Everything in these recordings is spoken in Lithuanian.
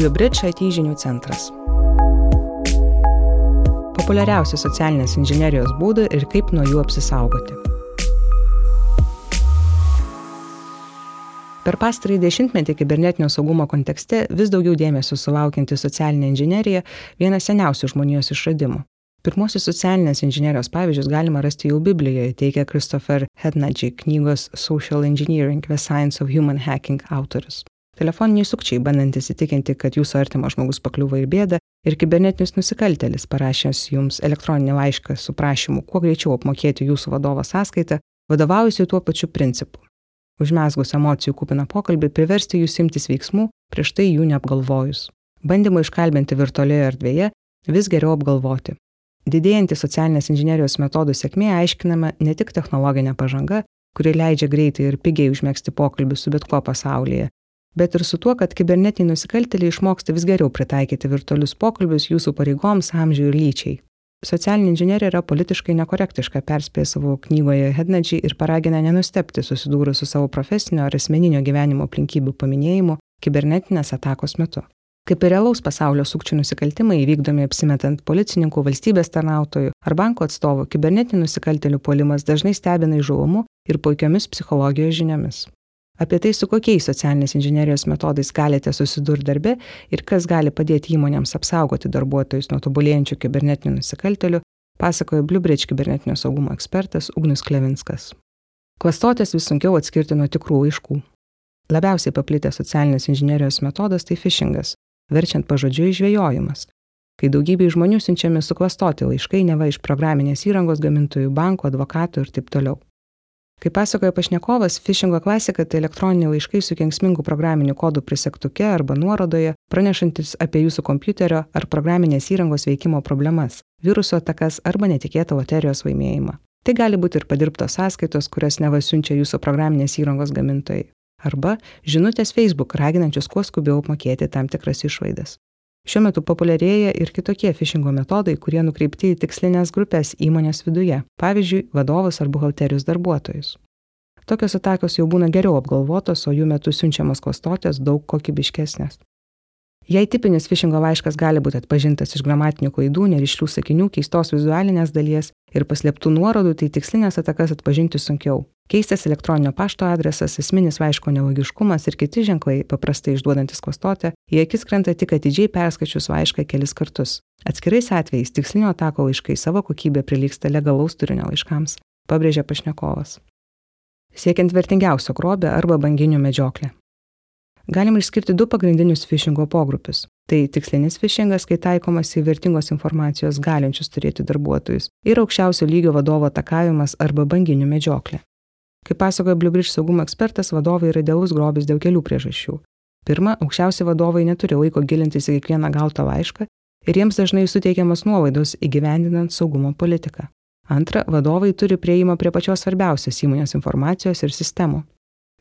Bliubridge IT žinių centras. Populiariausi socialinės inžinerijos būdai ir kaip nuo jų apsisaugoti. Per pastarąjį dešimtmetį kibernetinio saugumo kontekste vis daugiau dėmesio sulaukianti socialinė inžinierija vienas seniausių žmonijos išradimų. Pirmosius socialinės inžinierijos pavyzdžius galima rasti jau Biblijoje, teigia Christopher Hednadži knygos Social Engineering – The Science of Human Hacking autorius telefoniniai sukčiai bandantys įtikinti, kad jūsų artimas žmogus pakliuvo į bėdą ir kibernetinis nusikaltelis parašęs jums elektroninį laišką su prašymu kuo greičiau apmokėti jūsų vadovo sąskaitą, vadovaujasi tuo pačiu principu. Užmesgus emocijų kupiną pokalbį priversti jūs imtis veiksmų, prieš tai jų neapgalvojus. Bandymą iškalbinti virtualioje erdvėje vis geriau apgalvoti. Didėjantį socialinės inžinierijos metodų sėkmė aiškinama ne tik technologinė pažanga, kuri leidžia greitai ir pigiai užmėgsti pokalbį su bet kuo pasaulyje, bet ir su tuo, kad kibernetiniai nusikaltėliai išmoksta vis geriau pritaikyti virtualius pokalbius jūsų pareigoms, amžiui ir lyčiai. Socialinė inžinierija yra politiškai nekorektiška, perspėja savo knygoje Hednadžiai ir paragina nenustepti susidūrus su savo profesinio ar asmeninio gyvenimo aplinkybių paminėjimu kibernetinės atakos metu. Kaip ir realaus pasaulio sukčių nusikaltimai įvykdomi apsimetant policininkų, valstybės tarnautojų ar banko atstovų, kibernetinių nusikaltelių puolimas dažnai stebina įžuvumu ir puikiomis psichologijos žiniomis apie tai, su kokiais socialinės inžinierijos metodais galite susidurti darbe ir kas gali padėti įmonėms apsaugoti darbuotojus nuo tobulėjančių kibernetinių nusikaltelių, pasakoja Bliubridge kibernetinio saugumo ekspertas Ugnius Klevinskas. Klastotės vis sunkiau atskirti nuo tikrų laiškų. Labiausiai paplitęs socialinės inžinierijos metodas tai phishingas, verčiant pažodžiui žvėjojimas, kai daugybė žmonių siunčiami suklastoti laiškai neva iš programinės įrangos gamintojų, banko, advokatų ir taip toliau. Kaip pasakoja pašnekovas, phishingo klasika tai elektroniniai laiškai su kenksmingų programinių kodų prisegtuke arba nuorodoje, pranešantis apie jūsų kompiuterio ar programinės įrangos veikimo problemas, viruso atakas arba netikėtą loterijos laimėjimą. Tai gali būti ir padirbtos sąskaitos, kurias nevasiunčia jūsų programinės įrangos gamintojai. Arba žinutės Facebook raginančios kuo skubiau apmokėti tam tikras išlaidas. Šiuo metu populiarėja ir kitokie phishingo metodai, kurie nukreipti į tikslinės grupės įmonės viduje, pavyzdžiui, vadovus ar buhalterijos darbuotojus. Tokios atakos jau būna geriau apgalvotos, o jų metu siunčiamos klastotės daug kokybiškesnės. Jei tipinis phishingo laiškas gali būti atpažintas iš gramatinių klaidų, nerišlių sakinių, keistos vizualinės dalies ir paslėptų nuorodų, tai tikslinės atakas atpažinti sunkiau. Keistas elektroninio pašto adresas, esminis laiško nelogiškumas ir kiti ženklai, paprastai išduodantis klastotę, į akis krenta tik atidžiai perskačius laišką kelis kartus. Atskirais atvejais tikslinio atako laiškai savo kokybė prilyksta legalaus turinio laiškams, pabrėžia pašnekovas. Siekiant vertingiausio grobio arba banginių medžioklę. Galima išskirti du pagrindinius phishingo pogrupius. Tai tikslinis phishingas, kai taikomas į vertingos informacijos galinčius turėti darbuotojus ir aukščiausio lygio vadovo atakavimas arba banginių medžioklė. Kaip pasakoja Bliubridge saugumo ekspertas, vadovai yra idealus grobis dėl kelių priežasčių. Pirma, aukščiausi vadovai neturi laiko gilintis į kiekvieną gautą laišką ir jiems dažnai suteikiamas nuolaidos įgyvendinant saugumo politiką. Antra, vadovai turi prieimą prie pačios svarbiausios įmonės informacijos ir sistemų.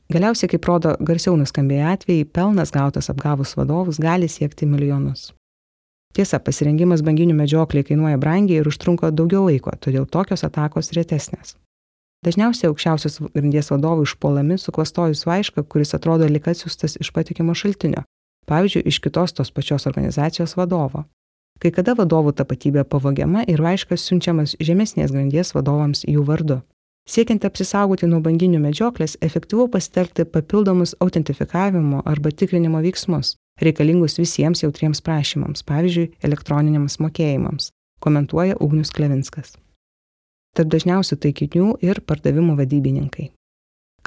Galiausiai, kaip rodo garsiau nuskambėję atvejai, pelnas gautas apgavus vadovus gali siekti milijonus. Tiesa, pasirengimas banginių medžiokliai kainuoja brangiai ir užtrunka daugiau laiko, todėl tokios atakos retesnės. Dažniausiai aukščiausios grandies vadovai užpuolami suklastojus laišką, kuris atrodo lik atsiųstas iš patikimo šaltinio, pavyzdžiui, iš kitos tos pačios organizacijos vadovo. Kai kada vadovų tapatybė pavogiama ir laiškas siunčiamas žemesnės grandies vadovams jų vardu. Siekiant apsisaugoti nuo banginių medžioklės, efektyviau pasitelkti papildomus autentifikavimo arba tikrinimo veiksmus, reikalingus visiems jautriems prašymams, pavyzdžiui, elektroniniams mokėjimams, komentuoja Ugnius Klevinskas. Tarp dažniausių taikinių ir pardavimų vadybininkai.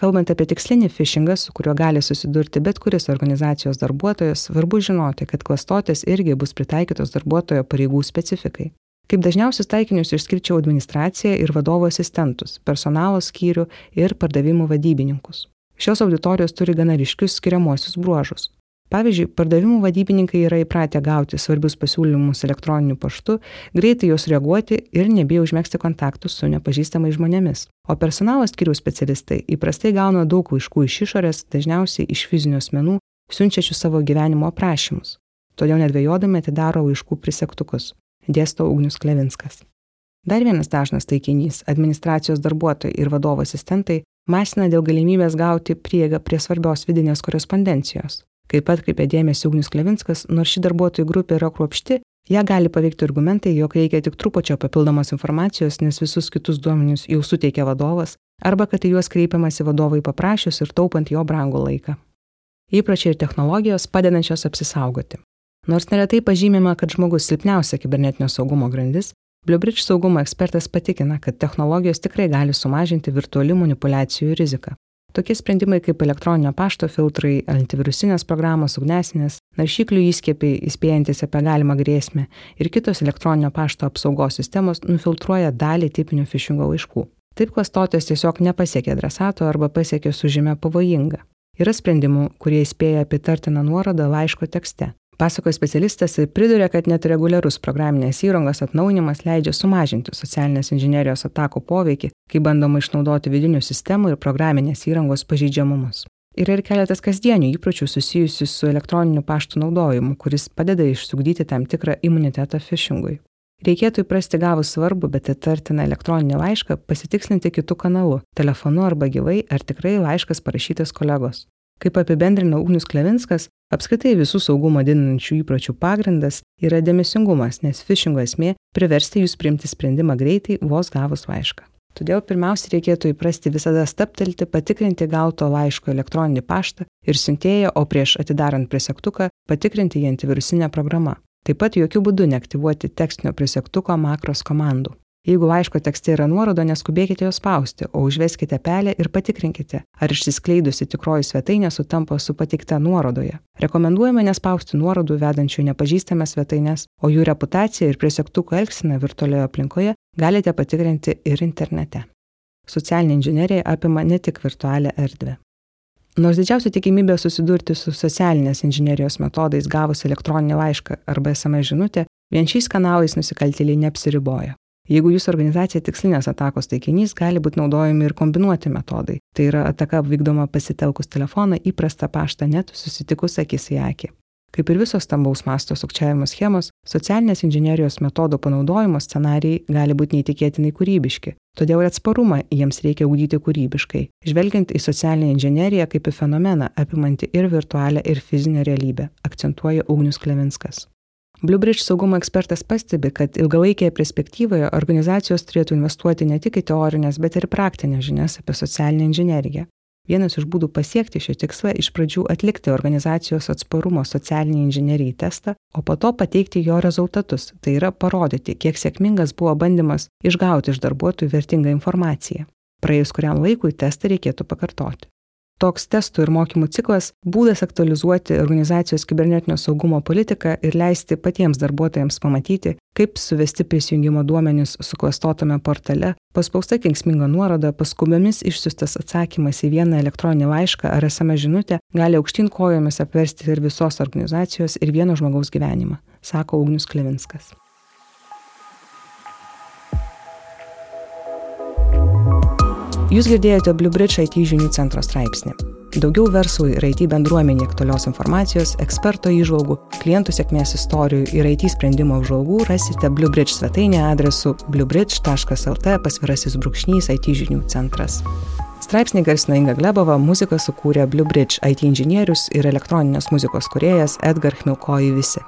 Kalbant apie tikslinį phishingą, su kuriuo gali susidurti bet kuris organizacijos darbuotojas, svarbu žinoti, kad klastotės irgi bus pritaikytos darbuotojo pareigų specifikai. Kaip dažniausius taikinius išskirčiau administraciją ir vadovo asistentus, personalo skyrių ir pardavimų vadybininkus. Šios auditorijos turi gana ryškius skiriamuosius bruožus. Pavyzdžiui, pardavimų vadybininkai yra įpratę gauti svarbius pasiūlymus elektroniniu paštu, greitai juos reaguoti ir nebijo užmėgsti kontaktus su nepažįstamais žmonėmis. O personalo skirių specialistai įprastai gauna daug laiškų iš išorės, dažniausiai iš fizinių asmenų, siunčiačių savo gyvenimo aprašymus. Todėl nedvėjodami atidaro laiškų prisektukus dėsto Ugnius Klevinskas. Dar vienas dažnas taikinys - administracijos darbuotojai ir vadovo asistentai masina dėl galimybės gauti prieigą prie svarbios vidinės korespondencijos. Kaip atkreipė dėmesį Ugnius Klevinskas, nors ši darbuotojų grupė yra kruopšti, ją gali paveikti argumentai, jog reikia tik trupučio papildomos informacijos, nes visus kitus duomenius jau suteikia vadovas, arba kad į juos kreipiamasi vadovai paprašius ir taupant jo brangų laiką. Įpročiai ir technologijos padedančios apsisaugoti. Nors neretai pažymima, kad žmogus silpniausia kibernetinio saugumo grandis, Bluebridge saugumo ekspertas patikina, kad technologijos tikrai gali sumažinti virtualių manipulacijų riziką. Tokie sprendimai kaip elektroninio pašto filtrai, antivirusinės programos, ugnesinės, naršyklių įskiepiai įspėjantis apie galimą grėsmę ir kitos elektroninio pašto apsaugos sistemos nufiltruoja dalį tipinio phishingo laiškų. Taip klastotis tiesiog nepasiekia adresato arba pasiekia su žymė pavojinga. Yra sprendimų, kurie įspėja apie tartiną nuorodą laiško tekste. Pasakoja specialistas ir priduria, kad net reguliarus programinės įrangos atnaujinimas leidžia sumažinti socialinės inžinierijos atakų poveikį, kai bandoma išnaudoti vidinių sistemų ir programinės įrangos pažeidžiamumus. Yra ir keletas kasdienių įpročių susijusių su elektroniniu paštu naudojimu, kuris padeda išsugdyti tam tikrą imunitetą phishingui. Reikėtų įprasti gavus svarbu, bet įtartiną elektroninį laišką pasitikslinti kitų kanalų - telefonu arba gyvai, ar tikrai laiškas parašytas kolegos. Kaip apibendrino Ugnius Klevinskas, apskritai visų saugumą didinančių įpročių pagrindas yra dėmesingumas, nes phishingo esmė - priversti jūs priimti sprendimą greitai, vos gavus laišką. Todėl pirmiausia reikėtų įprasti visada staptelti, patikrinti gauto laiško elektroninį paštą ir siuntėją, o prieš atidarant prisegtuką patikrinti jį antivirusinę programą. Taip pat jokių būdų neaktyvuoti tekstinio prisegtuko makros komandų. Jeigu laiško tekste yra nuoroda, neskubėkite jos spausti, o užveskite pelę ir patikrinkite, ar išsiskleidusi tikroji svetainė sutampa su pateikta nuorodoje. Rekomenduojame nespausti nuorodų vedančių nepažįstamas svetainės, o jų reputaciją ir prisektukų elgsiną virtualioje aplinkoje galite patikrinti ir internete. Socialinė inžinierija apima ne tik virtualią erdvę. Nors didžiausia tikimybė susidurti su socialinės inžinierijos metodais gavus elektroninį laišką arba SMS žinutę, vien šiais kanalais nusikaltėliai neapsiriboja. Jeigu jūsų organizacija tikslinės atakos taikinys, gali būti naudojami ir kombinuoti metodai. Tai yra ataka vykdoma pasitelkus telefoną, įprastą paštą net susitikus akis į akį. Kaip ir visos stambaus masto sukčiavimo schemos, socialinės inžinierijos metodo panaudojimo scenarijai gali būti neįtikėtinai kūrybiški. Todėl ir atsparumą jiems reikia ugdyti kūrybiškai, žvelgiant į socialinę inžineriją kaip į fenomeną apimantį ir virtualią, ir fizinę realybę, akcentuoja Ugnius Klevinskas. Bluebridge saugumo ekspertas pastebi, kad ilgalaikėje perspektyvoje organizacijos turėtų investuoti ne tik į teorinės, bet ir praktinės žinias apie socialinę inžineriją. Vienas iš būdų pasiekti šio tikslą iš pradžių atlikti organizacijos atsparumo socialiniai inžinerijai testą, o po to pateikti jo rezultatus, tai yra parodyti, kiek sėkmingas buvo bandymas išgauti iš darbuotojų vertingą informaciją. Praėjus kuriam laikui testą reikėtų pakartoti. Toks testų ir mokymų ciklas - būdas aktualizuoti organizacijos kibernetinio saugumo politiką ir leisti patiems darbuotojams pamatyti, kaip suvesti prisijungimo duomenys suklastotame portale, paspausta kengsminga nuoroda, paskubiomis išsiustas atsakymas į vieną elektroninį laišką ar esame žinutę gali aukštyn kojomis apversti ir visos organizacijos ir vieno žmogaus gyvenimą, sako Ugnius Klevinskas. Jūs girdėjote Bluebridge IT žinių centro straipsnį. Daugiau verslui ir IT bendruomenė aktualios informacijos, eksperto įžvalgų, klientų sėkmės istorijų ir IT sprendimo apžvalgų rasite Bluebridge svetainėje adresu bluebridge.lt pasvirasis brūkšnys IT žinių centras. Straipsnį garsino Inga Glebova, muziką sukūrė Bluebridge IT inžinierius ir elektroninės muzikos kuriejas Edgar Chmilkoji visi.